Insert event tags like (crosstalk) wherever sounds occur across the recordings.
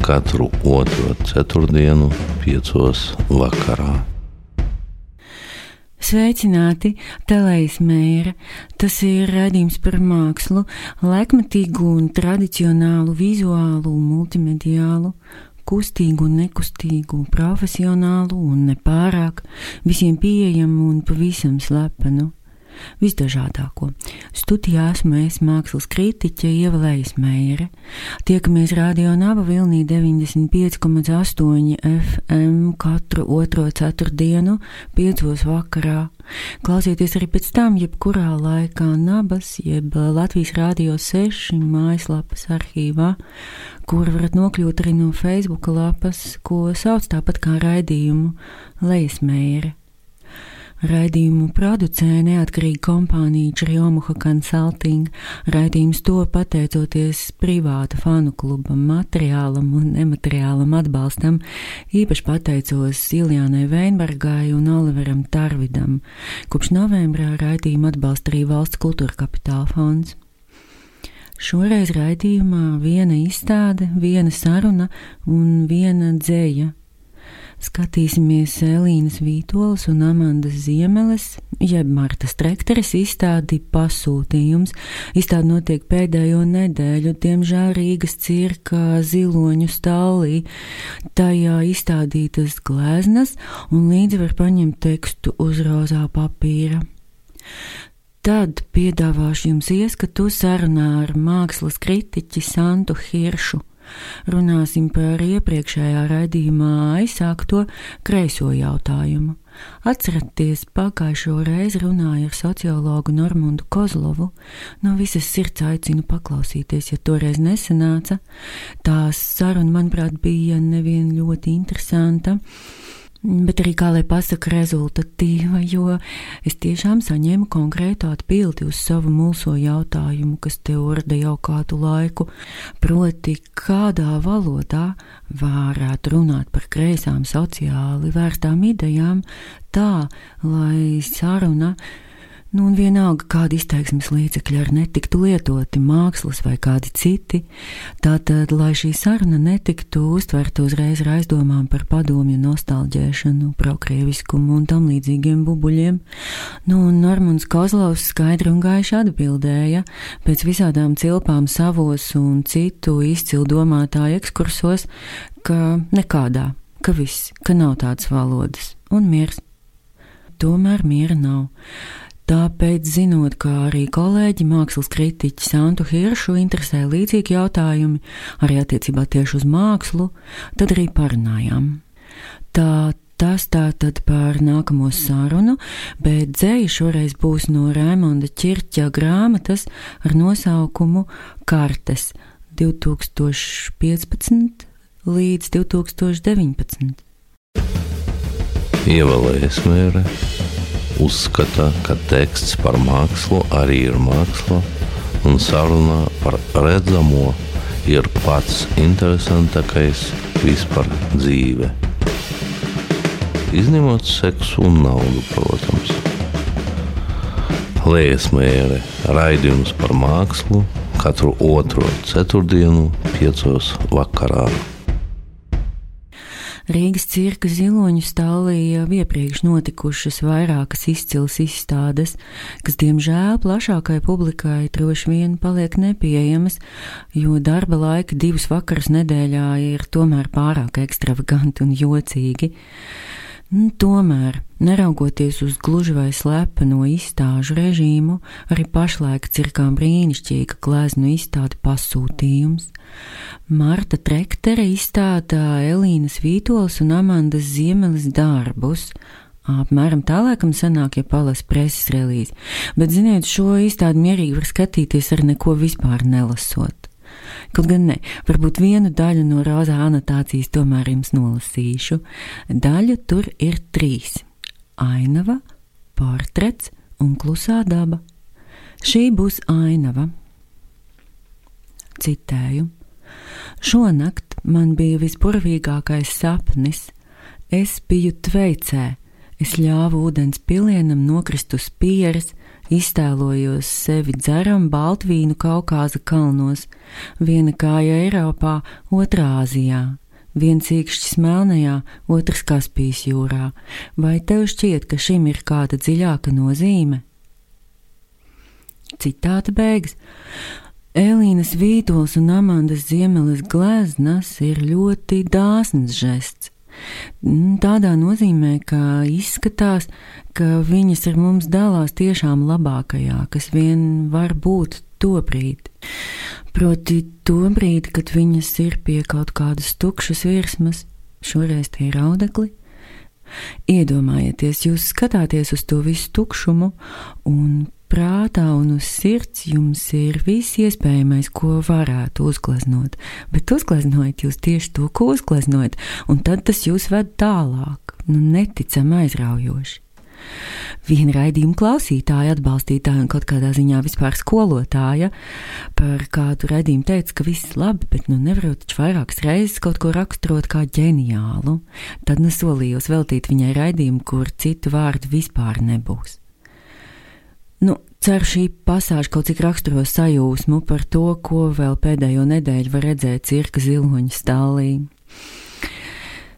katru otro ceturtdienu, piecos vakarā. Sveicināti, Telējas mēra. Tas ir raidījums par mākslu, laikmatīgu un tradicionālu, vizuālu, multimediālu, kustīgu un nekustīgu, profesionālu un nepārāk, visiem pieejamu un pavisam slepenu visdažādāko. Studijā esmu es mākslas kritiķe Ievalējas Meire. Tiekamies Radio Nava Vilnī 95,8 FM katru otro ceturtdienu, piecos vakarā. Klausieties arī pēc tam, jebkurā laikā Nabas, jeb Latvijas Rādio 6 mājaslapas arhīvā, kur varat nokļūt arī no Facebook lapas, ko sauc tāpat kā raidījumu Lejas Meire. Raidījumu producēja neatkarīga kompānija Čriomuha Consulting. Raidījums to pateicoties privāta fanu klubam, materiālam un nemateriālam atbalstam. Īpaši pateicos Iljānai Veinbergai un Oliveram Tarvidam. Kopš novembrā raidījumu atbalsta arī Valsts kultūra kapitāla fonds. Šoreiz raidījumā viena izstāde, viena saruna un viena dzēja Skatīsimies Elīnas Vītolas un Amandas Ziemeles, jeb Martas Trekteres izstādi pasūtījums. Izstāde notiek pēdējo nedēļu, diemžēl Rīgas cirka ziloņu stālī. Tajā izstādītas gleznas un līdzi var paņemt tekstu uz rozā papīra. Tad piedāvāšu jums ieskatu sarunā ar mākslas kritiķi Santu Hiršu runāsim par iepriekšējā raidījumā aizsākto kreiso jautājumu. Atcerieties, pagājušo reizi runāju ar sociologu Normundu Kozlovu. No visas sirds aicinu paklausīties, ja toreiz nesanāca. Tā saruna, manuprāt, bija nevien ļoti interesanta bet arī, kā lai pasaka, rezultatīva, jo es tiešām saņēmu konkrētu atbildi uz savu mulso jautājumu, kas te urda jau kādu laiku, proti, kādā valodā varētu runāt par kreisām sociāli vērtām idejām tā, lai saruna Nu, un vienalga, kādi izteiksmes līdzekļi ar netiktu lietoti, mākslas vai kādi citi, tātad, lai šī saruna netiktu uztverta uzreiz ar aizdomām par padomju nostalģēšanu, prokrieviskumu un tam līdzīgiem bubuļiem, nu, un Normons Kozlovs skaidri un gaiši atbildēja, pēc visādām cilpām savos un citu izcilu domātāju ekskursos, ka nekādā, ka viss, ka nav tādas valodas, un miers. Tomēr miera nav. Tāpēc, zinot, ka arī kolēģi mākslas kritiķi Santu Hiršu interesē līdzīgi jautājumi arī attiecībā tieši uz mākslu, tad arī parunājām. Tā tas tātad par nākamo sarunu, bet dzēja šoreiz būs no Raimonda Čirķa grāmatas ar nosaukumu Kartes 2015 līdz 2019. Ievēlējies mērē uzskata, ka teksts par mākslu arī ir māksla, un saruna par redzamo ir pats interesantākais vispār dzīve. Izņemot seksu un naudu, protams. Liesmēra raidījums par mākslu katru otro ceturtdienu, piecos vakarā. Rīgas cirka ziloņu stālī jau iepriekš notikušas vairākas izcilas izstādes, kas, diemžēl, plašākai publikai droši vien paliek nepieejamas, jo darba laika divas vakaras nedēļā ir tomēr pārāk ekstravaganti un jocīgi. Nu, tomēr, neraugoties uz gluži vai slepeno izstāžu režīmu, arī pašlaik cirkām brīnišķīga gleznu izstāde pasūtījums. Marta Trektere izstādā Elīnas Vītols un Amandas Ziemelis darbus. Apmēram tā laikam sanāk, ja palasa preses relīzi, bet, ziniet, šo izstādi mierīgi var skatīties ar neko vispār nelasot. Kaut gan ne, varbūt vienu daļu no rozā anotācijas tomēr jums nolasīšu. Daļu tur ir trīs - ainava, portrets un klusā daba. Šī būs ainava. Citēju: Šonakt man bija vispurvīgākais sapnis. Es biju tveicē, es ļāvu ūdens pilienam nokrist uz pieres, Iztēlojos sevi dzeram Baltvīnu Kaukāza kalnos, viena kāja Eiropā, otrā Āzijā, viens īkšķis Melnajā, otrs Kaspijas jūrā. Vai tev šķiet, ka šim ir kāda dziļāka nozīme? Citāta beigas. Elīnas Vītols un Amandas Ziemeles gleznas ir ļoti dāsns žests. Tādā nozīmē, ka izskatās, ka viņas ar mums dalās tiešām labākajā, kas vien var būt to brīdi. Proti, to brīdi, kad viņas ir pie kaut kādas tukšas virsmas, šoreiz tie ir audekli. Iedomājieties, jūs skatāties uz to visu tukšumu un prātā un uz sirds jums ir viss iespējamais, ko varētu uzgleznot, bet uzgleznojat jūs tieši to, ko uzgleznojat, un tad tas jūs ved tālāk, nu neticami aizraujoši. Viena raidījuma klausītāja, atbalstītāja un kaut kādā ziņā vispār skolotāja par kādu raidījumu teica, ka viss labi, bet nu nevaru taču vairākas reizes kaut ko raksturot kā ģeniālu. Tad nu solījos veltīt viņai raidījumu, kur citu vārdu vispār nebūs. Nu, ceru, šī pasāža kaut cik raksturo sajūsmu par to, ko vēl pēdējo nedēļu var redzēt cirka ziloņa stālī.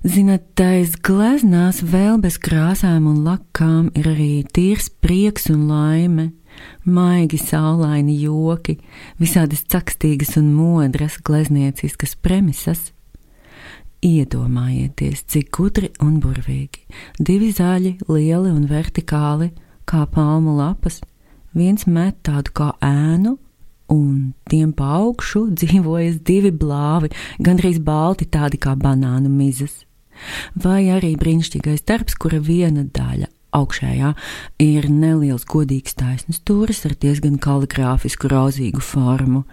Zinat, tais gleznās vēl bez krāsām un lakām ir arī tīrs prieks un laime, maigi saulaini joki, visādas cakstīgas un modras gleznieciskas premisas. Iedomājieties, cik gudri un burvīgi, divi zaļi, lieli un vertikāli, kā palmu lapas, viens met tādu kā ēnu, un tiem pa augšu (laughs) dzīvojas divi blāvi, gandrīz balti, tādi kā banānu mizas. Vai arī brīnišķīgais darbs, kura viena daļa augšējā ir neliels godīgs taisnas stūris ar diezgan kaligrāfisku rozīgu formu.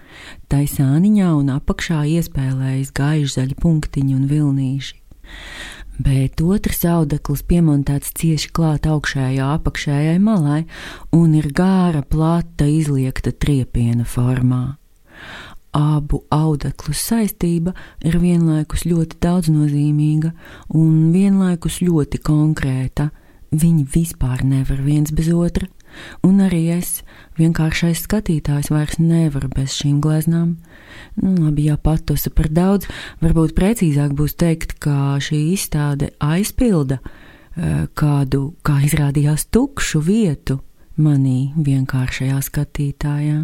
Tai sāniņā un apakšā iespēlējas gaišzaļi punktiņi un vilnīši bet otrs audekls piemontēts cieši klāt augšējā apakšējai malai un ir gāra, plata, izliekta triepiena formā. Abu audeklu saistība ir vienlaikus ļoti daudznozīmīga un vienlaikus ļoti konkrēta. Viņi vispār nevar viens bez otra, un arī es, vienkāršais skatītājs, vairs nevaru bez šīm gleznām. Nu, labi, ja patosa par daudz, varbūt precīzāk būs teikt, ka šī izstāde aizpilda eh, kādu, kā izrādījās, tukšu vietu manī vienkāršajā skatītājā.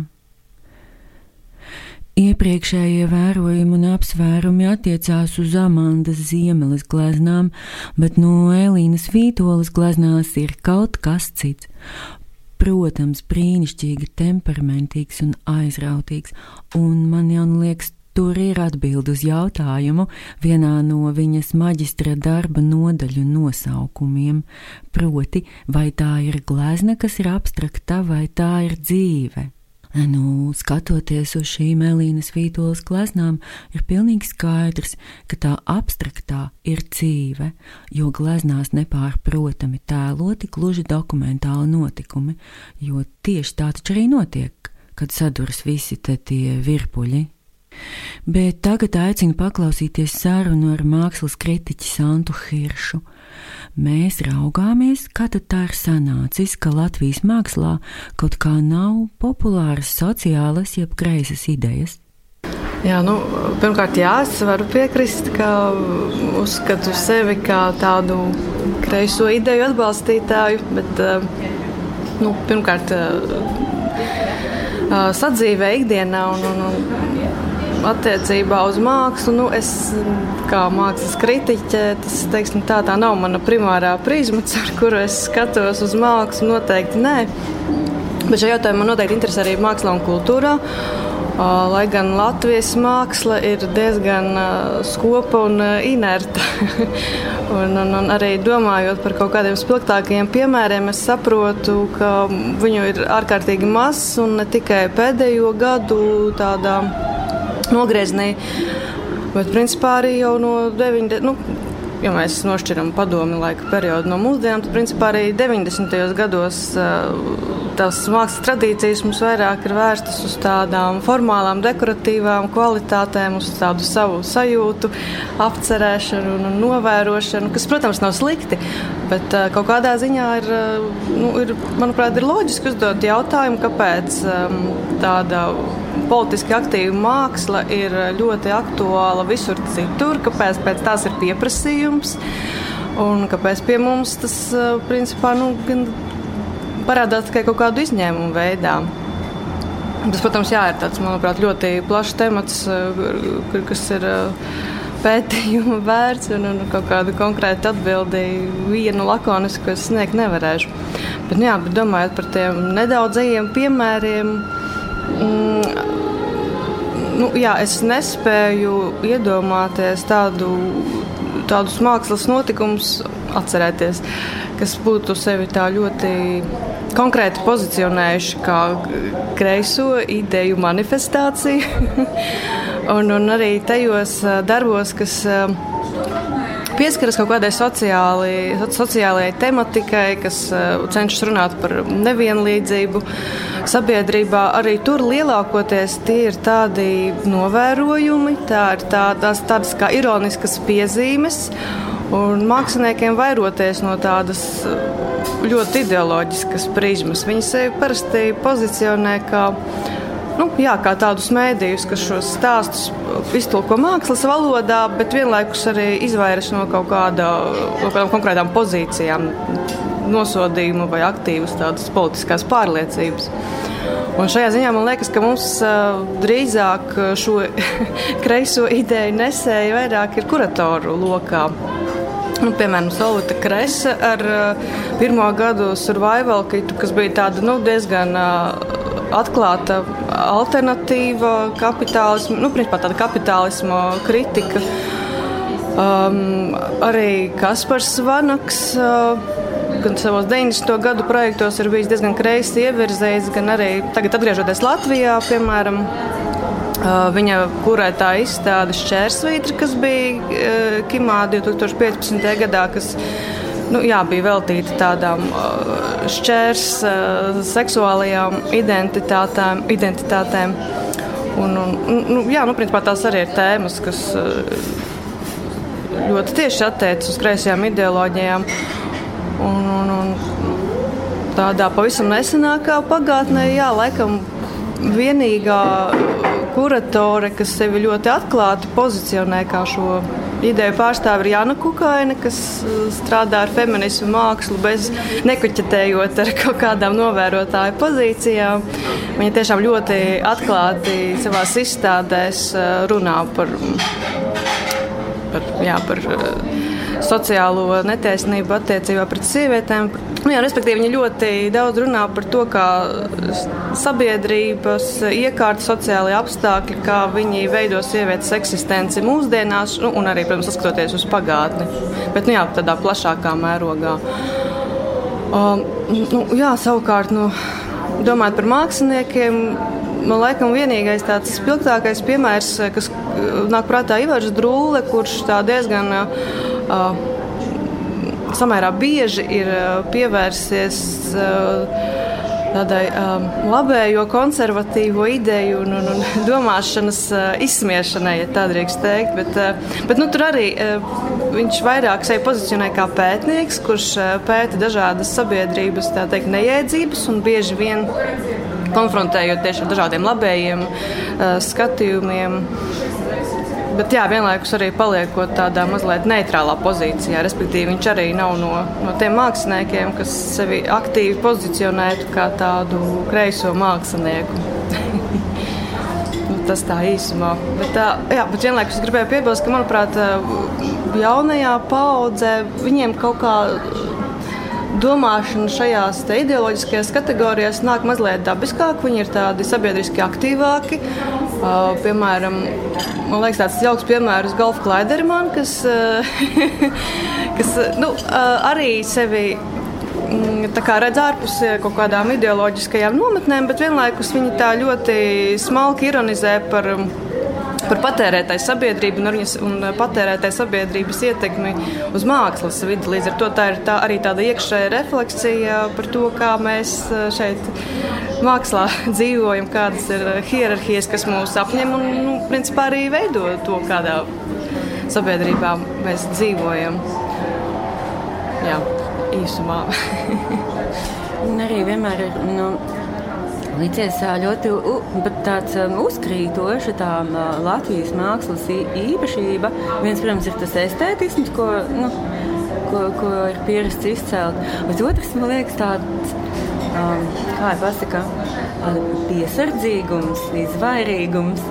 Iepriekšējie vērojumi un apsvērumi attiecās uz Amandas ziemeles gleznām, bet no Elīnas Vītolas gleznās ir kaut kas cits protams, brīnišķīgi temperamentīgs un aizrautīgs, un man jau liekas, tur ir atbild uz jautājumu vienā no viņas maģistra darba nodaļu nosaukumiem, proti, vai tā ir glezna, kas ir abstrakta, vai tā ir dzīve. Nu, skatoties uz šīm Elīnas Vītolas gleznām, ir pilnīgi skaidrs, ka tā abstraktā ir dzīve, jo gleznās nepārprotami tēloti gluži dokumentāli notikumi, jo tieši tā taču arī notiek, kad saduras visi tie virpuļi. Bet tagad aicinu paklausīties sarunu ar mākslas kritiķi Santu Hiršu mēs raugāmies, kā tā ir sanācis, ka Latvijas mākslā kaut kā nav populāras sociālas jeb kreisas idejas. Jā, nu, pirmkārt, jā, es varu piekrist, ka uzskatu sevi kā tādu kreiso ideju atbalstītāju, bet nu, pirmkārt, sadzīvē ikdienā un, un, un attiecībā uz mākslu, nu, es kā mākslas kritiķe, tas teiksim, tā, tā nav mana primārā prizma, (laughs) ar kuru es skatos uz mākslu. Noteikti nē. Bet šajā jautājumā man noteikti interesē arī mākslā un kultūrā. Lai gan Latvijas māksla ir diezgan skopa un inerta. (laughs) un, un, un arī domājot par kaut kādiem spilgtākiem piemēriem, es saprotu, ka viņu ir ārkārtīgi maz un ne tikai pēdējo gadu tādā nogrieznī. Bet principā arī jau no 90. Nu, ja mēs nošķiram padomi laika periodu no mūsdienām, tad principā arī 90. gados tās mākslas tradīcijas mums vairāk ir vērstas uz tādām formālām, dekoratīvām kvalitātēm, uz tādu savu sajūtu, apcerēšanu un novērošanu, kas, protams, nav slikti. Bet kaut kādā ziņā ir, nu, ir manuprāt, ir loģiski uzdot jautājumu, kāpēc tāda politiski aktīva māksla ir ļoti aktuāla visur citur, kāpēc pēc tās ir pieprasījums un kāpēc pie mums tas principā nu, parādās tikai kaut kādu izņēmumu veidā. Tas, protams, jā, ir tāds, manuprāt, ļoti plašs temats, kas ir pētījuma vērts un, un kaut kādu konkrētu atbildību vienu lakonisku es sniegt nevarēšu. Bet, jā, bet domājot par tiem nedaudzajiem piemēriem, mm, nu, jā, es nespēju iedomāties tādu, tādus mākslas notikumus, atcerēties, kas būtu sevi tā ļoti konkrēti pozicionējuši kā kreiso ideju manifestāciju. (laughs) un, un arī tajos darbos, kas pieskaras kaut kādai sociāli, sociālajai tematikai, kas cenšas runāt par nevienlīdzību sabiedrībā arī tur lielākoties tie ir tādi novērojumi, tā ir tādas, tādas kā ironiskas piezīmes. Un māksliniekiem vairoties no tādas ļoti ideoloģiskas prizmas, viņi sevi parasti pozicionē kā, nu, jā, kā tādus mēdījus, kas šos stāstus iztulko mākslas valodā, bet vienlaikus arī izvairas no kaut, kāda, no kādām konkrētām pozīcijām nosodījumu vai aktīvas tādas politiskās pārliecības. Un šajā ziņā man liekas, ka mums drīzāk šo (laughs) kreiso ideju nesēji vairāk ir kuratoru lokā. Nu, piemēram, Solvita Kresa ar uh, pirmo gadu survival kitu, kas bija tāda nu, diezgan uh, atklāta alternatīva kapitālismu, nu, principā tāda kapitālisma kritika. Um, arī Kaspars Vanaks. Uh, gan savos 90. gadu projektos ir bijis diezgan kreisi ievirzējis, gan arī tagad atgriežoties Latvijā, piemēram. Viņa kurētā izstāde Šķērsvītra, kas bija Kimā 2015. gadā, kas nu, jā, bija veltīta tādām šķērs seksuālajām identitātēm. identitātēm. Un, un, nu, jā, nu, principā tās arī ir tēmas, kas ļoti tieši attiecas uz kreisajām ideoloģijām. Un, un, un tādā pavisam nesenākā pagātnē, jā, laikam vienīgā kuratore, kas sevi ļoti atklāti pozicionē kā šo ideju pārstāve ir Jana Kukaina, kas uh, strādā ar feminismu mākslu, bez nekuķetējot ar (laughs) kaut kādām novērotāju pozīcijām. Viņa tiešām ļoti atklāti savā izstādēs uh, runā par, par, jā, par uh, sociālo netaisnību attiecībā pret sievietēm. Nu, jā, respektīvi, viņi ļoti daudz runā par to, kā sabiedrības iekārta, sociālai apstākļi, kā viņi veido sievietes eksistenci mūsdienās, nu, un arī, protams, skatoties uz pagātni, bet nu, jā, tādā plašākā mērogā. Um, nu, jā, savukārt, nu, domājot par māksliniekiem, man liekas, vienīgais tāds spilgtākais piemērs, kas nāk prātā, ir Ivars Drūle, kurš tā diezgan samērā bieži ir pievērsies tādai um, labējo konservatīvo ideju un, un, un (laughs) domāšanas uh, izsmiešanai, ja tā drīkst teikt. Bet, uh, bet nu, tur arī uh, viņš vairāk sevi pozicionē kā pētnieks, kurš uh, pēta dažādas sabiedrības teikt, neiedzības un bieži vien konfrontējot tieši ar dažādiem labējiem uh, skatījumiem bet jā, vienlaikus arī paliekot tādā mazliet neitrālā pozīcijā. Respektīvi, viņš arī nav no, no tiem māksliniekiem, kas sevi aktīvi pozicionētu kā tādu kreiso mākslinieku. (laughs) nu, tas tā īsumā. Bet, jā, bet vienlaikus gribēju piebilst, ka, manuprāt, jaunajā paudzē viņiem kaut kā domāšana šajās ideoloģiskajās kategorijās nāk mazliet dabiskāk, viņi ir tādi sabiedriski aktīvāki. Uh, piemēram, man liekas, tāds jauks piemērs Golfa Klaiderman, kas, uh, (laughs) kas nu, uh, arī sevi mm, redz ārpus kaut kādām ideoloģiskajām nometnēm, bet vienlaikus viņi tā ļoti smalki ironizē par par patērētāju sabiedrību un, un patērētāju sabiedrības ietekmi uz mākslas vidi. Līdz ar to tā ir tā, arī tāda iekšēja refleksija par to, kā mēs šeit mākslā (laughs) dzīvojam, kādas ir hierarhijas, kas mūs apņem un, nu, principā arī veido to, kādā sabiedrībā mēs dzīvojam. Jā, īsumā. (laughs) un arī vienmēr ir. Nu, Licies ļoti tāds um, uzkrītoši tā um, Latvijas mākslas īpašība. Viens, protams, ir tas estētisms, ko, nu, ko, ko ir pierasts izcelt. Bet otrs, man liekas, tāds, um, kā jau pasaka, piesardzīgums, izvairīgums.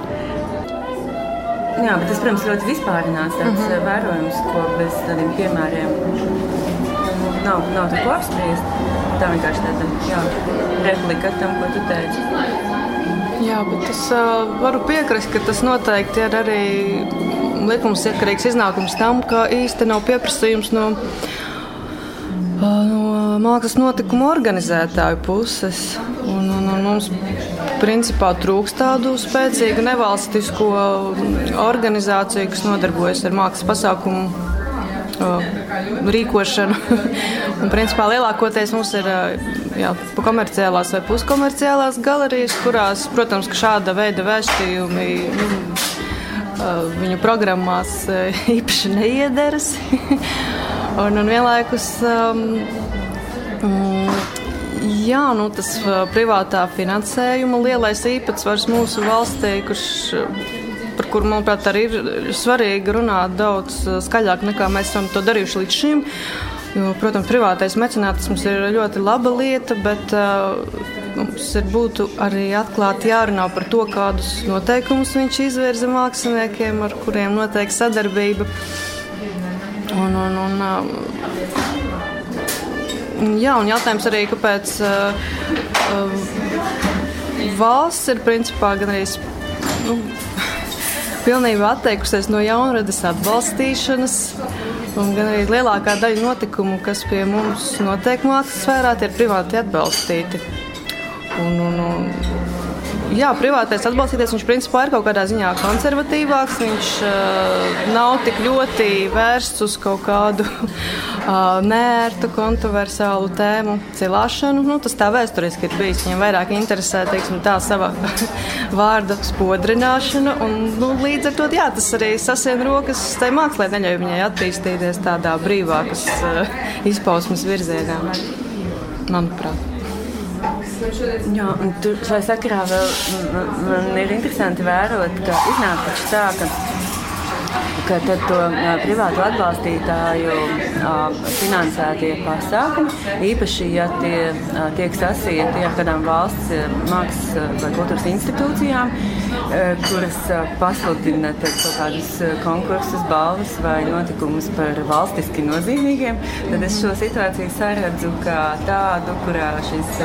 Jā, bet tas, protams, ļoti vispārināts tāds mm -hmm. vērojums, ko bez tādiem piemēriem nav, nav tā ko apspriest. Tā vienkārši tāda jā, replika tam, ko tu teici. Jā, bet es uh, varu piekrist, ka tas noteikti ir arī likums iekarīgs iznākums tam, ka īsti nav pieprasījums no, uh, no mākslas notikumu organizētāju puses. Un, un, un mums principā trūkst tādu spēcīgu nevalstisko organizāciju, kas nodarbojas ar mākslas pasākumu rīkošanu. (laughs) un, principā, lielākoties mums ir jā, komerciālās vai puskomerciālās galerijas, kurās, protams, šāda veida vēstījumi nu, viņu programmās (laughs) īpaši neiederas. (laughs) un, un vienlaikus. Um, Jā, nu, tas privātā finansējuma lielais īpatsvars mūsu valstī, kurš kuru, manuprāt, arī ir svarīgi runāt daudz uh, skaļāk nekā mēs esam to darījuši līdz šim. Jo, protams, privātais mecenātisms ir ļoti laba lieta, bet uh, mums ir būtu arī atklāti jārunā par to, kādus noteikumus viņš izvirza māksliniekiem, ar kuriem notiek sadarbība. Un, un, un, uh, jā, un jautājums arī, kāpēc uh, uh, valsts ir principā gan arī. Nu, pilnībā atteikusies no jaunradas atbalstīšanas. Un gan arī lielākā daļa notikumu, kas pie mums notiek mākslas sfērā, ir privāti atbalstīti. Un, un, un, Jā, privātais atbalstītājs viņš principā ir kaut kādā ziņā konservatīvāks. Viņš uh, nav tik ļoti vērsts uz kaut kādu uh, (laughs) nērtu, kontroversālu tēmu cilāšanu. Nu, tas tā vēsturiski ir bijis. Viņam vairāk interesē teiksim, tā sava (laughs) vārda spodrināšana. Un, nu, līdz ar to jā, tas arī sasien rokas tai mākslē, neļauj viņai attīstīties tādā brīvākas uh, izpausmes virzienā, manuprāt. Jā, un tur šai sakarā vēl man ir interesanti vērot, ka iznāk taču tā, ka ka tad to privātu atbalstītāju finansētie pasākumi, īpaši, ja tie tiek sasieti ar kādām valsts mākslas vai kultūras institūcijām, kuras pasludina kaut kādus konkursus, balvas vai notikumus par valstiski nozīmīgiem, tad es šo situāciju saredzu kā tādu, kurā šis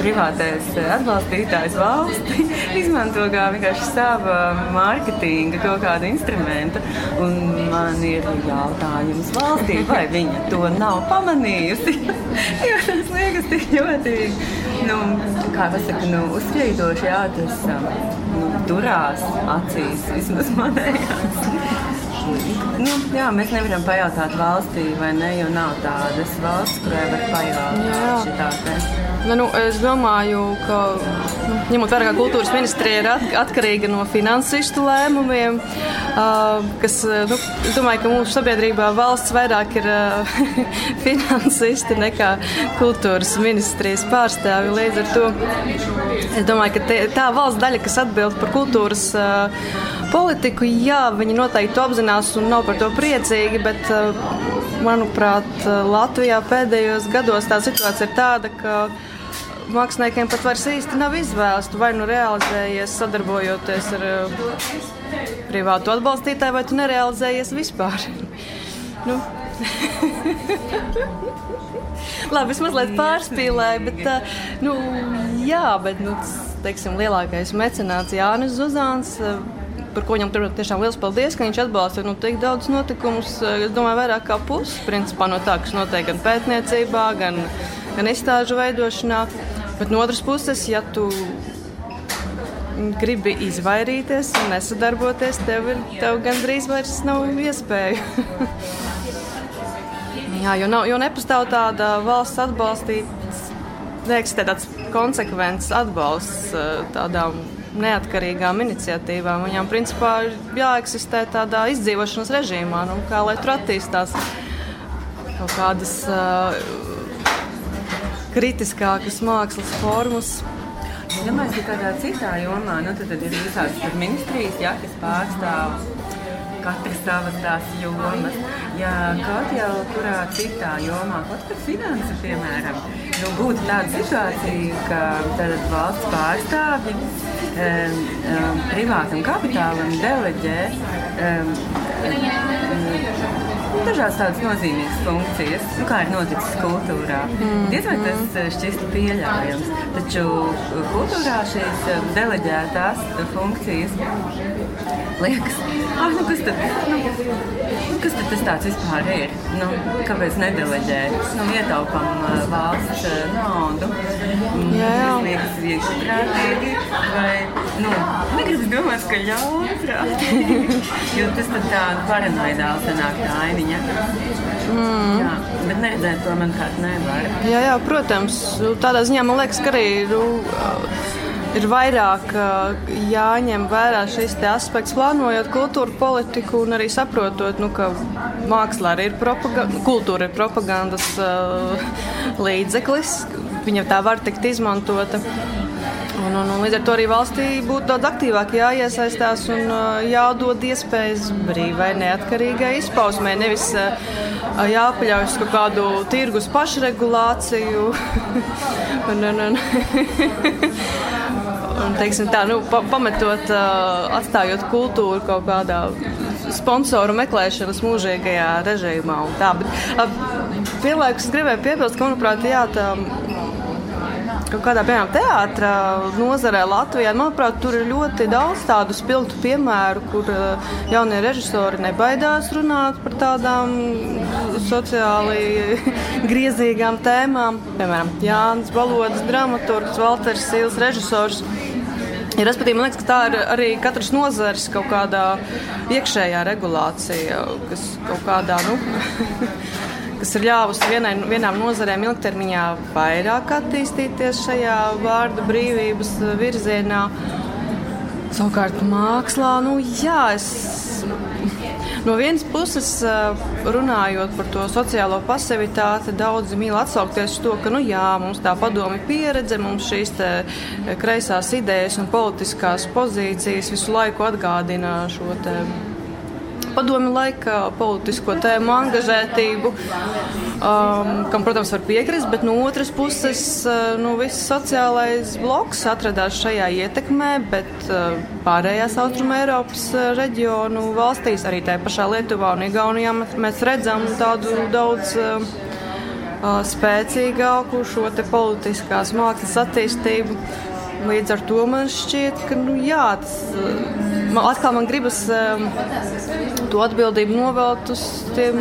privātais atbalstītājs valsti (laughs) izmanto kā vienkārši savu mārketinga kaut kādu instrumentu. Un man ir jautājums valstī, vai viņa to nav pamanījusi. (laughs) jo tas liekas tik ļoti, nu, kā pasaka, nu, uzkrītoši, jā, tas nu, turās acīs, vismaz manējās. Nu, jā, mēs nevaram pajautāt valstī, vai ne, jo nav tādas valsts, kurai var pajautāt te. Nu, nu, es domāju, ka nu, ņemot vērā, ka kultūras ministrija ir atkarīga no finansistu lēmumiem, uh, kas, nu, es domāju, ka mūsu sabiedrībā valsts vairāk ir uh, (laughs) finansisti nekā kultūras ministrijas pārstāvi. Līdz ar to es domāju, ka te, tā valsts daļa, kas atbild par kultūras uh, politiku, jā, viņi noteikti apzinās un nav par to priecīgi, bet, manuprāt, Latvijā pēdējos gados tā situācija ir tāda, ka māksliniekiem pat vairs īsti nav izvēles. Tu vai nu realizējies sadarbojoties ar uh, privātu atbalstītāju, vai tu nerealizējies vispār. (laughs) nu. (laughs) Labi, es mazliet pārspīlēju, bet, uh, nu, jā, bet, nu, teiksim, lielākais mecenāts Jānis Zuzāns. Uh, par ko viņam tiešām liels paldies, ka viņš atbalsta nu, tik daudz notikumus. Es domāju, vairāk kā pusi no tā, kas notiek gan pētniecībā, gan, gan izstāžu veidošanā. Bet no otras puses, ja tu gribi izvairīties un nesadarboties, tev, ir, tev gandrīz vairs nav iespēju. (laughs) Jā, jo, nav, jo nepastāv tāda valsts atbalstīta, neeksistē tāds konsekvents atbalsts tādām neatkarīgām iniciatīvām. Viņām principā ir jāeksistē tādā izdzīvošanas režīmā, nu, kā lai tur attīstās kaut kādas uh, kritiskākas mākslas formas. Ja mēs esam kādā citā jomā, nu, tad, tad ir visādas ministrijas, ja, kas pārstāv katra savas tās jomas. Ja kaut jau kurā citā jomā, kaut par finansu, piemēram, nu, būtu tāda situācija, ka valsts pārstāvji um, um, privātam kapitālam deleģē um, dažādas tādas nozīmīgas funkcijas, nu, kā ir noticis kultūrā. Mm. Diez vai tas eh, šķistu pieļaujams, taču kultūrā šīs eh, deleģētās funkcijas liekas, ah, nu kas tad, nu, nu, kas tad tas tāds vispār ir? Nu, kāpēc nedeleģēt? Nu, ietaupam uh, valsts uh, naudu. Mm, jā, jā. Liekas viegli vai, nu, negribas domāt, ka ļaunprātīgi, (laughs) jo tas tad tā paranoidāli sanāk tā ainiņa. Mm. Jā, bet neredzēt to man kāds nevar. Jā, jā, protams, tādā ziņā man liekas, ka arī, nu, ir vairāk jāņem vērā šis aspekts, plānojot kultūra politiku un arī saprotot, nu, ka mākslā arī ir propaganda, kultūra ir propagandas uh, līdzeklis. Viņa tā var tikt izmantota. Un, un, un līdz ar to arī valstī būtu daudz aktīvāk jāiesaistās un uh, jādod iespējas brīvai, neatkarīgai izpausmē. Nevis uh, jāpaļaujas kaut kādu tirgus pašregulāciju. (laughs) un, un un, (laughs) teiksim, tā, nu, pa, pametot, uh, atstājot kultūru kaut kādā sponsoru meklēšanas mūžīgajā režīmā. Tā, bet, uh, vienlaikus gribēju piebilst, ka, manuprāt, jā, tā, kaut kādā piemēram teātrā nozarē Latvijā, manuprāt, tur ir ļoti daudz tādu spilgtu piemēru, kur jaunie režisori nebaidās runāt par tādām sociāli (laughs) griezīgām tēmām. Piemēram, Jānis Balods, dramaturgs, Valters Sīls, režisors. Respektīvi, man liekas, ka tā ir arī katras nozares kaut kādā iekšējā regulācija, kas kaut kādā, nu, (laughs) kas ir ļāvusi vienai, vienām nozarēm ilgtermiņā vairāk attīstīties šajā vārda brīvības virzienā. Savukārt mākslā, nu jā, es No vienas puses, runājot par to sociālo pasivitāti, daudzi mīl atsaukties uz to, ka nu, jā, mums tā padomi pieredze, mums šīs kreisās idejas un politiskās pozīcijas visu laiku atgādina šo padomi laika politisko tēmu angažētību, um, kam, protams, var piekrist, bet no otras puses, uh, nu, viss sociālais bloks atradās šajā ietekmē, bet uh, pārējās Austrum Eiropas uh, reģionu valstīs, arī tajā pašā Lietuvā un Igaunijā, mēs redzam tādu daudz uh, uh spēcīgāku šo politiskās mākslas attīstību. Līdz ar to man šķiet, ka nu, jā, tas, man, atkal man gribas um, to atbildību novelt uz tiem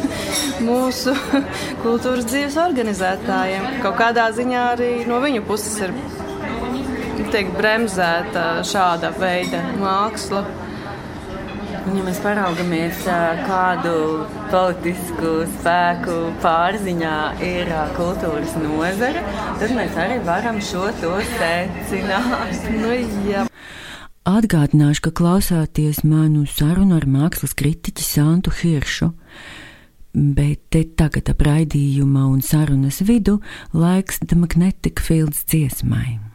(laughs) mūsu (laughs) kultūras dzīves organizētājiem. Kaut kādā ziņā arī no viņu puses ir tiek bremzēta šāda veida māksla. Un, ja mēs paraugamies, kādu politisku spēku pārziņā ir kultūras nozare, tad mēs arī varam šo to secināt. (laughs) Nu, jā. Atgādināšu, ka klausāties manu sarunu ar mākslas kritiķi Santu Hiršu, bet te tagad ap raidījuma un sarunas vidu laiks The Magnetic Fields dziesmai.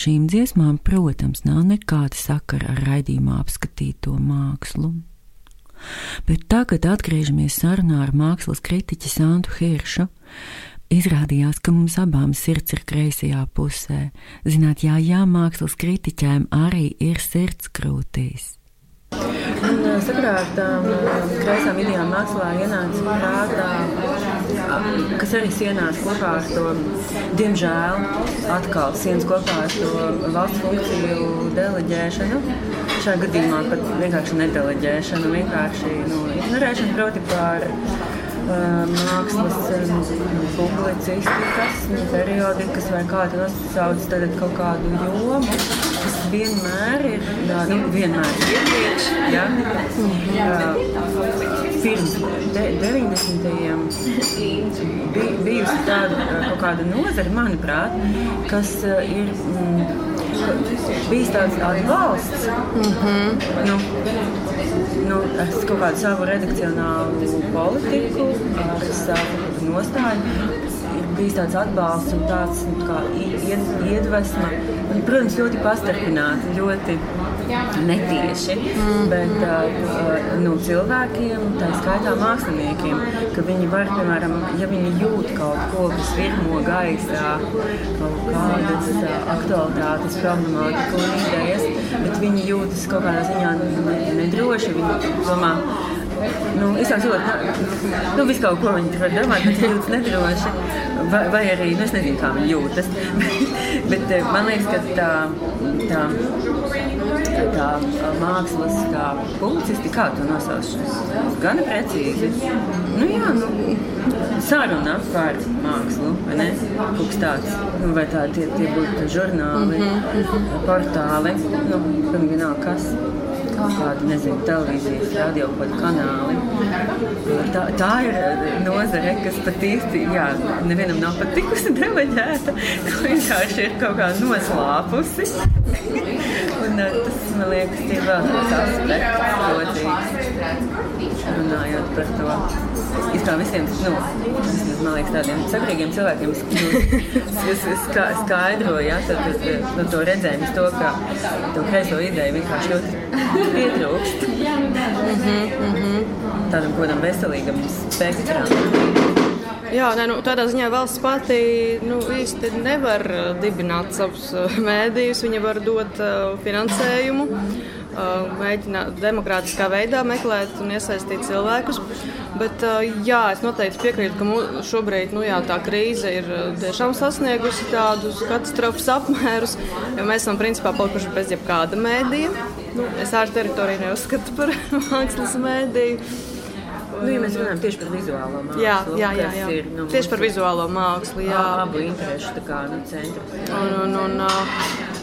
Šīm dziesmām, protams, nav nekāda sakara ar raidījumā apskatīto mākslu. Bet tagad atgriežamies sarunā ar mākslas kritiķi Santu Hiršu. Izrādījās, ka mums abām sirds ir kreisajā pusē. Zināt, jā, jā, mākslas kritiķēm arī ir sirds krūtīs. Un, uh, kreisām idejām mākslā ienāca prātā, kas arī sienās kopā ar to, diemžēl, atkal sienas kopā ar to valsts funkciju deleģēšanu. Šajā gadījumā pat vienkārši nedeleģēšanu, vienkārši nu, ignorēšanu, proti par mākslas um, publicistikas, periodikas vai kā to nosauc, tad kaut kādu jomu, kas vienmēr ir, jā, nu, vienmēr ir iepriekš, jā, pirms de, 90. Bij, bijusi tāda uh, kaut kāda nozara, manuprāt, kas uh, ir mm, bijis tāds atbalsts. Mm -hmm. nu, nu, ar kaut kādu savu redakcionālu politiku, savu nostāju. Bijis tāds atbalsts un tāds nu, kā ied, iedvesma. Un, protams, ļoti pastarpināti, ļoti netieši. Mm. Bet uh, nu, cilvēkiem, tā skaitā māksliniekiem, ka viņi var, piemēram, ja viņi jūt kaut ko, kas virmo gaisā, kaut kādas uh, aktualitātes, problemātiku un idejas, bet viņi jūtas kaut kādā ziņā nedroši. Viņi domā, Nu, es jau saprotu, nu, visu kaut ko viņi var domāt, bet viņi jūtas nedroši. Vai, vai arī, nu, es nezinu, kā viņi jūtas. (laughs) bet man liekas, ka tā, tā, tā mākslas tā publicisti, kā to nosauc, gan precīzi. Nu, jā, nu, saruna par mākslu, vai ne? Kaut kas tāds, nu, vai tā tie, tie būtu žurnāli, mm -hmm. portāli, nu, pilnīgi nav kas kāda nezinu, televīzijas, radio kanāli. Tā, tā ir nozare, kas pat īsti jā, nevienam nav patikusi deleģēta. (laughs) Vienkārši ir kaut kā noslāpusi. (laughs) Un, tas man liekas, ir vēl viens aspekts, protams, runājot par to. Es kā visiem, nu, man liekas, tādiem sakrīgiem cilvēkiem, kas ska, skaidro, ja, tad, tad, nu, to redzējumu, to, ka to kreiso ideju vienkārši ļoti pietrūkst. Mm -hmm, mm -hmm. Tādam kodam veselīgam spektram. Jā, ne, nu, tādā ziņā valsts pati nu, īsti nevar dibināt savus mēdījus. Viņa var dot uh, finansējumu, uh, mēģināt demokrātiskā veidā meklēt un iesaistīt cilvēkus. Bet, uh, jā, es noteikti piekrītu, ka šobrīd nu, jā, tā krīze ir tiešām sasniegusi tādus katastrofas apmērus, jo mēs esam principā palikuši bez jebkāda mēdīja. Nu, es ārā teritoriju neuzskatu par (laughs) mākslas mēdīju. Nu, ja mēs runājam tieši par vizuālo mākslu, jā, jā, jā, jā. Ir, nu, tieši par vizuālo mākslu, jā. Abu interešu kā, nu, centrs. Un, un, un,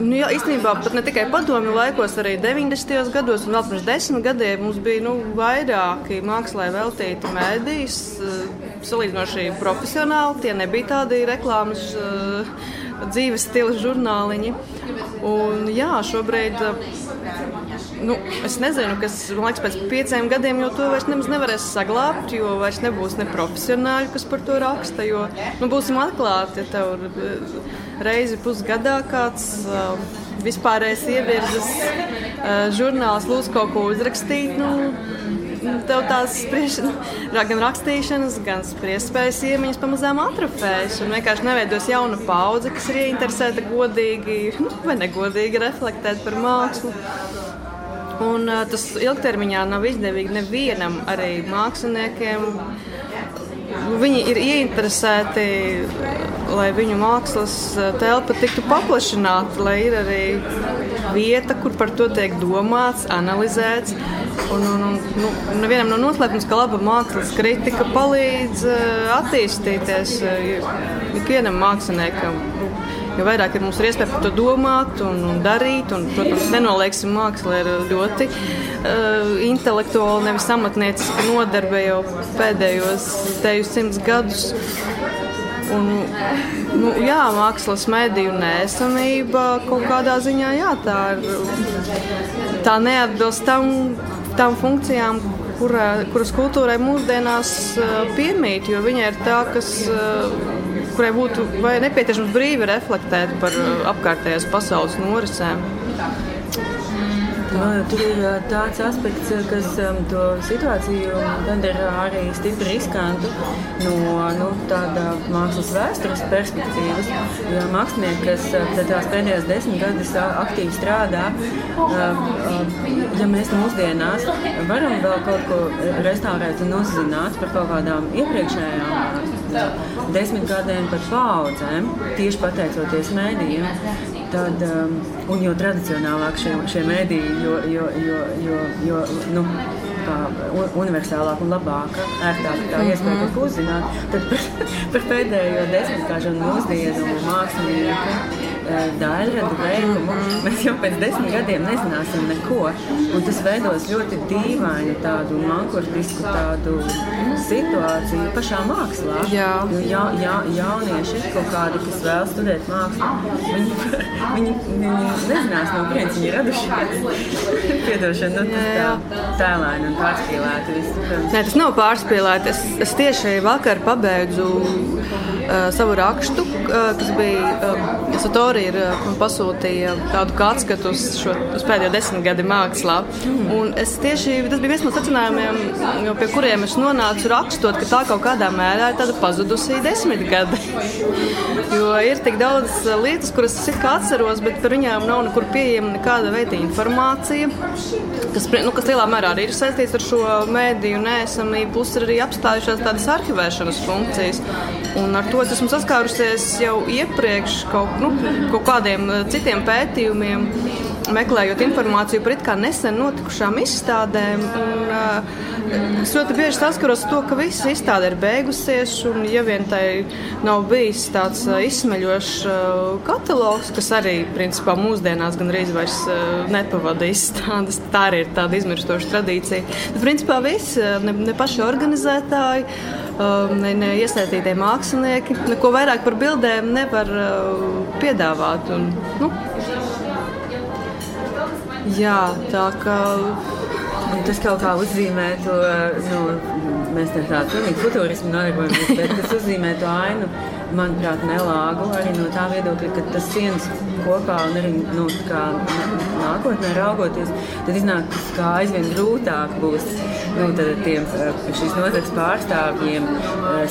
Nu, jā, īstenībā pat ne tikai padomju laikos, arī 90. gados un vēl pirms desmit gadiem mums bija nu, vairāki mākslā veltīti mēdīs, salīdzinoši profesionāli. Tie nebija tādi reklāmas dzīves stila žurnāliņi. Un, jā, šobrīd nu, es nezinu, kas liekas, pēc pieciem gadiem jau to vairs nevarēs saglabāt, jo vairs nebūs ne profesionāļi, kas par to raksta. Jo, nu, būsim atklāti, ja tev reizi pusgadā kāds uh, vispārējais ievirzes uh, žurnāls lūdz kaut ko uzrakstīt. Nu, Tev tās spriež, (laughs) gan rakstīšanas, gan spriedzspējas iemaņas pamazām atrofējas. Un vienkārši neveidos jauna paudze, kas ir ieinteresēta godīgi nu, vai negodīgi reflektēt par mākslu. Un, uh, tas ilgtermiņā nav izdevīgi nevienam, arī māksliniekiem. Viņi ir ieinteresēti, lai viņu mākslas telpa tiktu paplašināta, lai ir arī vieta, kur par to tiek domāts, analizēts. Un, un, un, nu, nevienam nav noslēpums, ka laba mākslas kritika palīdz uh, attīstīties uh, ikvienam māksliniekam. Jo vairāk ir mums ir iespēja par to domāt un, un darīt. Un, protams, nenolieksim, māksla ir ļoti uh, intelektuāla, nevis amatnieciska nodarbe jau pēdējos tejus simts gadus. Un, nu, jā, mākslas mediju nesamība kaut kādā ziņā jā, tā, ir, tā neatbilst tam, tam funkcijām, kura, kuras kultūrai mūsdienās piemīt, jo viņa ir tā, kas, kurai būtu nepieciešams brīvi reflektēt par apkārtējās pasaules norisēm. Nu, tur ir tāds aspekts, kas to situāciju padara arī stipri riskantu no nu, tāda mākslas vēstures perspektīvas. Jo mākslinieki, kas tās pēdējās desmit gadus aktīvi strādā, ja mēs mūsdienās varam vēl kaut ko restaurēt un uzzināt par kaut kādām iepriekšējām desmitgadēm, par paudzēm, tieši pateicoties mēdījiem, tad, um, un jo tradicionālāk šie, šie mēdīji, jo, jo, jo, jo, jo nu, universālāk un labāk, ērtāk tā iespēja kaut ko uzzināt, tad par, (laughs) par pēdējo desmitgāžu un mūsdienu mākslinieku daļradu veikumu, mēs jau pēc desmit gadiem nezināsim neko. Un tas veidos ļoti dīvainu tādu mankurtisku tādu situāciju pašā mākslā. Jā. Jo ja, ja, jaunieši kaut kādi, kas vēl studēt mākslu, viņi, viņi, viņi nezinās, no kurienes viņi ir radušies. (laughs) Piedošana, nu, tas tā tēlēni un pārspīlēti. Nē, tas nav pārspīlēti. Es, es tieši vakar pabeidzu uh, savu rakstu, uh, kas bija uh, Satori arī ir eh, pasūtīja tādu atskatu uz, šo, uz pēdējo desmit gadu mākslā. Mm. Un es tieši tas bija viens no secinājumiem, pie kuriem es nonācu rakstot, ka tā kaut kādā mērā ir tāda pazudusī desmitgade. (laughs) jo ir tik daudz lietas, kuras es atceros, bet par viņām nav nekur pieejama nekāda veida informācija, kas, nu, kas lielā mērā arī ir saistīts ar šo mēdīju nēsamību, plus ir arī apstājušās tādas arhivēšanas funkcijas. Un ar to es esmu saskārusies jau iepriekš, kaut, nu, kaut kādiem eh, citiem pētījumiem, meklējot informāciju par it kā nesen notikušām izstādēm. Un, uh, Es ļoti bieži saskaros ar to, ka visa izstāde ir beigusies, un ja vien tai nav bijis tāds uh, izsmeļošs uh, katalogs, kas arī principā mūsdienās gandrīz vairs uh, nepavada izstādes, tā arī ir tāda izmirstoša tradīcija. Tad principā visi, ne, ne paši organizētāji, ne, ne iesaistītie mākslinieki, neko vairāk par bildēm nevar piedāvāt. Un, nu, jā, tā kā tas kaut kā uzzīmē to, nu, mēs tā tādu pilnīgi futurismu nodarbojamies, bet tas uzzīmē to ainu manuprāt, nelāgu arī no tā viedokļa, ka tas sienas kopā un arī nu, nākotnē raugoties, tad iznāk, ka aizvien grūtāk būs nu, tiem šīs nozares pārstāvjiem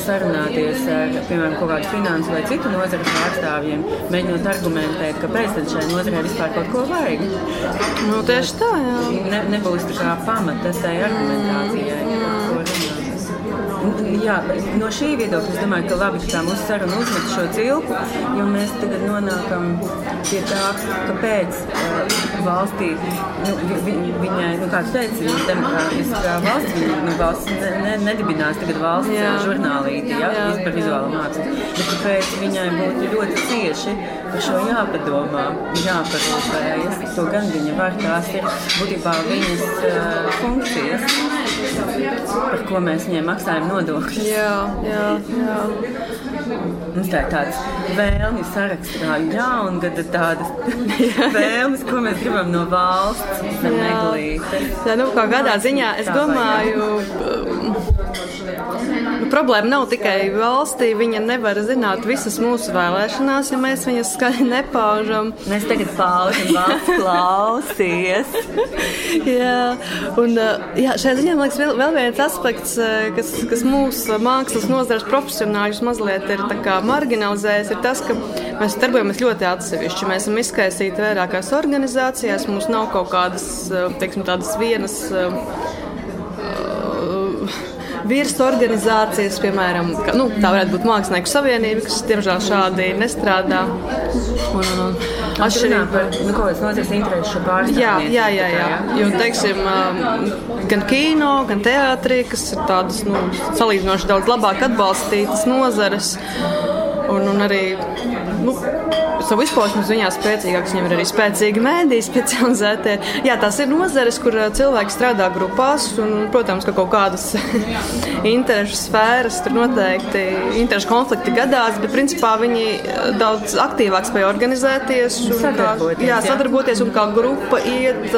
sarunāties ar, piemēram, kaut kādu finansu vai citu nozaru pārstāvjiem, mēģinot argumentēt, kāpēc šai nozarei vispār kaut ko vajag. Nu, tieši tā, jā. Ne, nebūs tā kā pamata tai argumentācijai. Mm. Jā, no šī viedokļa es domāju, ka labi, ka tā mūsu saruna uzmet šo cilpu, jo mēs tagad nonākam pie tā, kāpēc uh, valstī, nu, vi, viņai, nu, kā tu teici, viņa demokrātiskā valsts, viņa, nu, valsts ne, ne, nedibinās tagad valsts jā. žurnālīti, jā, jā, par vizuālu mākslu, bet kāpēc viņai būtu ļoti cieši par šo jāpadomā, jāparūpējas, to gan viņa var, tās ir būtībā viņas uh, funkcijas, par ko mēs viņai maksājam nodokļus. Jā, jā, jā. Mums tā ir tāds vēlmju saraksts, kā jaungada tādas (laughs) vēlmes, ko mēs gribam no valsts, neglītes. Jā, nu, kā gadā ziņā, es domāju, Nu, problēma nav tikai valstī. Viņa nevar zināt visas mūsu vēlēšanās, ja mēs viņas skaļi nepaužam. Mēs tagad paužam, valsts (laughs) klausies. jā, un jā, šajā ziņā man liekas vēl, vēl viens aspekts, kas, kas mūsu mākslas nozares profesionāļus mazliet ir marginalizējis, ir tas, ka mēs darbojamies ļoti atsevišķi. Mēs esam izkaisīti vairākās organizācijās, mums nav kaut kādas, teiksim, tādas vienas virsorganizācijas, piemēram, ka, nu, tā varētu būt Mākslinieku savienība, kas, diemžēl, šādi nestrādā. Un, un, un, Atšķirībā par nu, kaut kādas nozares interesu pārstāvjiem. Jā, jā, jā, jā. Jo, teiksim, um, gan kino, gan teātrī, kas ir tādas nu, salīdzinoši daudz labāk atbalstītas nozares. Un, un arī nu, savu izpausmu ziņā spēcīgāks. Viņam ir arī spēcīgi mēdīji, specializētie. Jā, tās ir nozares, kur cilvēki strādā grupās, un, protams, ka kaut kādas (laughs) interešu sfēras tur noteikti interešu konflikti gadās, bet principā viņi daudz aktīvāk spēja organizēties un sadarboties, jā, sadarboties un kā grupa iet,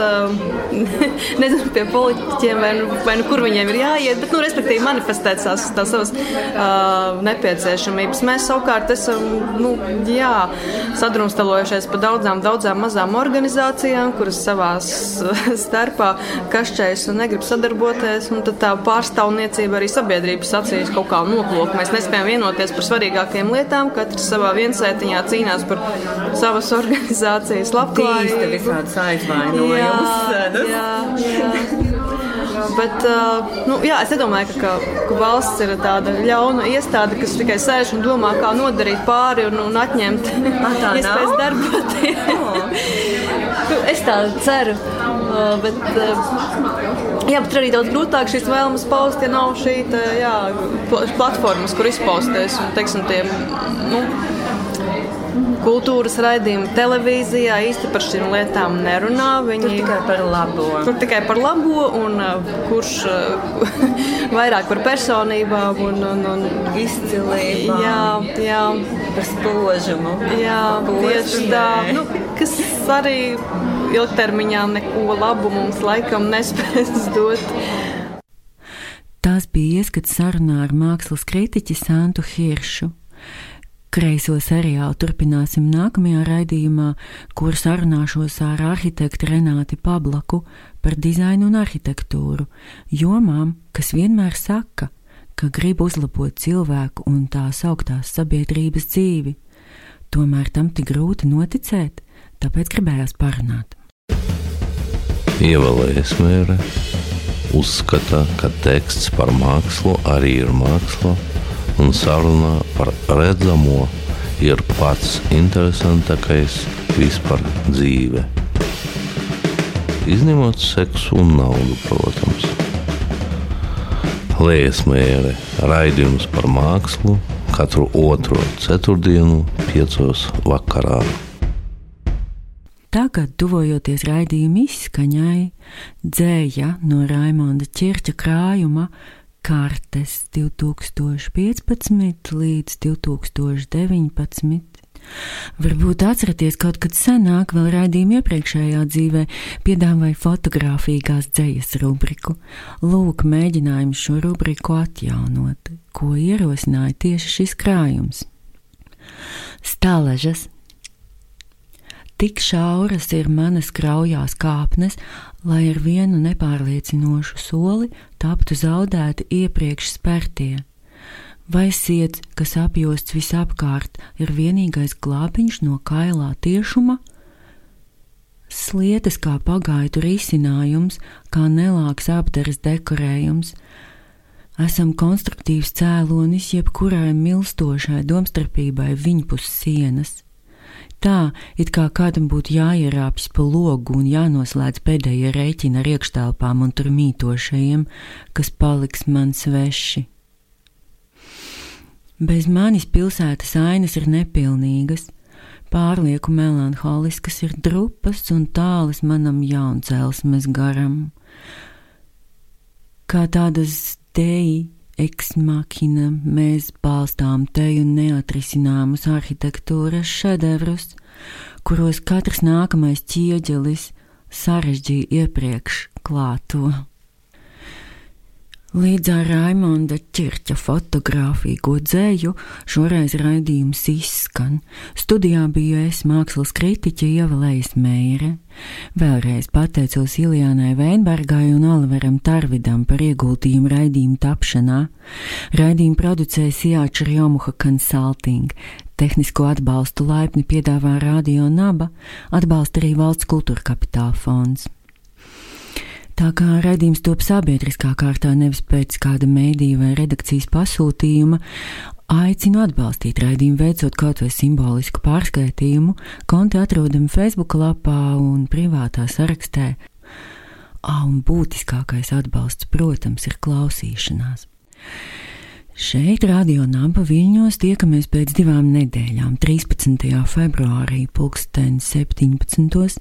(laughs) nezinu, pie politiķiem vai, nu, vai nu, kur viņiem ir jāiet, bet, nu, respektīvi, manifestēt tās, tās savas uh, nepieciešamības. Mēs savukārt esam, nu, jā, sadrumstalojušies pa daudzām, daudzām mazām organizācijām, kuras savās starpā kašķējas un negrib sadarboties, un tad tā pārstāvniecība arī sabiedrības acīs kaut kā noplūk. Mēs nespējam vienoties par svarīgākajām lietām, katrs savā viensētiņā cīnās par savas organizācijas labklājību. Tīsta visādas aizvainojumus. Jā, jā, jā. Bet, nu, jā, es nedomāju, ka, ka, ka valsts ir tāda ļauna iestāde, kas tikai sēž un domā, kā nodarīt pāri un, un atņemt (laughs) tā (laughs) iespējas darboties. es tā ceru. Bet, jā, bet arī daudz grūtāk šīs vēlmes paust, ja nav šī tā, jā, pla- platformas, kur izpausties. Un, teiksim, tie, nu, kultūras raidījumi televīzijā īsti par šīm lietām nerunā. Viņi Tur tikai par labo. Tur tikai par labo, un uh, kurš uh, (laughs) vairāk par personībām un, un, un Izcilība. Jā, jā, Par spožumu. jā tieši tā. Nu, kas arī ilgtermiņā neko labu mums laikam nespēs (laughs) dot. Tās bija ieskats sarunā ar mākslas kritiķi Santu Hiršu. Kreiso seriālu turpināsim nākamajā raidījumā, kur sarunāšos ar arhitektu Renāti Pablaku par dizainu un arhitektūru, jomām, kas vienmēr saka, ka grib uzlabot cilvēku un tās augtās sabiedrības dzīvi. Tomēr tam tik grūti noticēt, tāpēc gribējās parunāt. Ievēlējas mēre uzskata, ka teksts par mākslu arī ir māksla, un saruna par redzamo ir pats interesantākais vispār dzīve. Izņemot seksu un naudu, protams. Lēsmēre raidījums par mākslu katru otro ceturtdienu, piecos vakarā. Tagad, tuvojoties raidījuma izskaņai, dzēja no Raimonda Čirča krājuma kartes 2015 līdz 2019. Varbūt atceraties kaut kad senāk, vēl raidījuma iepriekšējā dzīvē, piedāvāja fotografīgās dzējas rubriku. Lūk, mēģinājums šo rubriku atjaunot, ko ierosināja tieši šis krājums. Stāležas Tik šauras ir manas kraujās kāpnes, lai ar vienu nepārliecinošu soli taptu zaudēti iepriekš spērtie. Vai siets, kas apjosts visapkārt, ir vienīgais glābiņš no kailā tiešuma? Slietas kā pagaidu risinājums, kā nelāks apdares dekorējums. Esam konstruktīvs cēlonis jebkurai milstošai domstarpībai viņpus sienas tā, it kā kādam būtu jāierāpjas pa logu un jānoslēdz pēdējie rēķini ar iekštelpām un tur mītošajiem, kas paliks man sveši. Bez manis pilsētas ainas ir nepilnīgas, pārlieku melanholiskas ir drupas un tālas manam jauncelsmes garam. Kā tādas dēļi eksmahina mēs balstām teju neatrisināmus arhitektūras šedevrus, kuros katrs nākamais ķieģelis sarežģīja iepriekš klāto. Līdz ar Raimonda Čirča fotografīgo dzēju šoreiz raidījums izskan. Studijā biju es mākslas kritiķe Ievalējas Meire. Vēlreiz pateicos Iljānai Veinbergai un Oliveram Tarvidam par ieguldījumu raidījumu tapšanā. Raidījumu producēja Sijāča Rjomuha Consulting. Tehnisko atbalstu laipni piedāvā Radio Naba, atbalsta arī Valsts kultūra kapitāla fonds. Tā kā raidījums top sabiedriskā kārtā, nevis pēc kāda mēdīja vai redakcijas pasūtījuma, aicinu atbalstīt raidījumu, veicot kaut vai simbolisku pārskaitījumu. Konti atrodami Facebook lapā un privātā sarakstē. Ā, un būtiskākais atbalsts, protams, ir klausīšanās. Šeit, Radio Naba Viļņos, tiekamies pēc divām nedēļām, 13. februārī, 2017.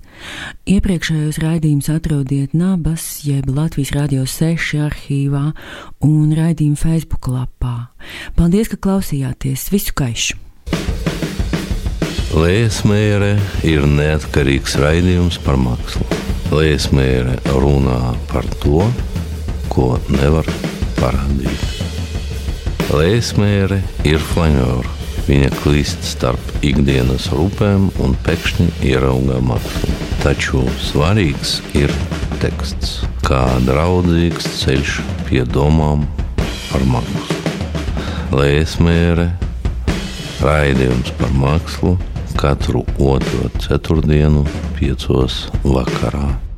Iepriekšējos raidījumus atrodiet Nabas, jeb Latvijas Radio 6 arhīvā un raidījuma Facebook lapā. Paldies, ka klausījāties! Visu kaišu! Liesmēra ir neatkarīgs raidījums par mākslu. Liesmēra runā par to, ko nevar parādīt. Lēsmēre ir flanēra. Viņa klīst starp ikdienas rūpēm un pēkšņi ierauga mākslu. Taču svarīgs ir teksts, kā draudzīgs ceļš pie domām par mākslu. Lēsmēre raidījums par mākslu katru otro ceturtdienu, piecos vakarā.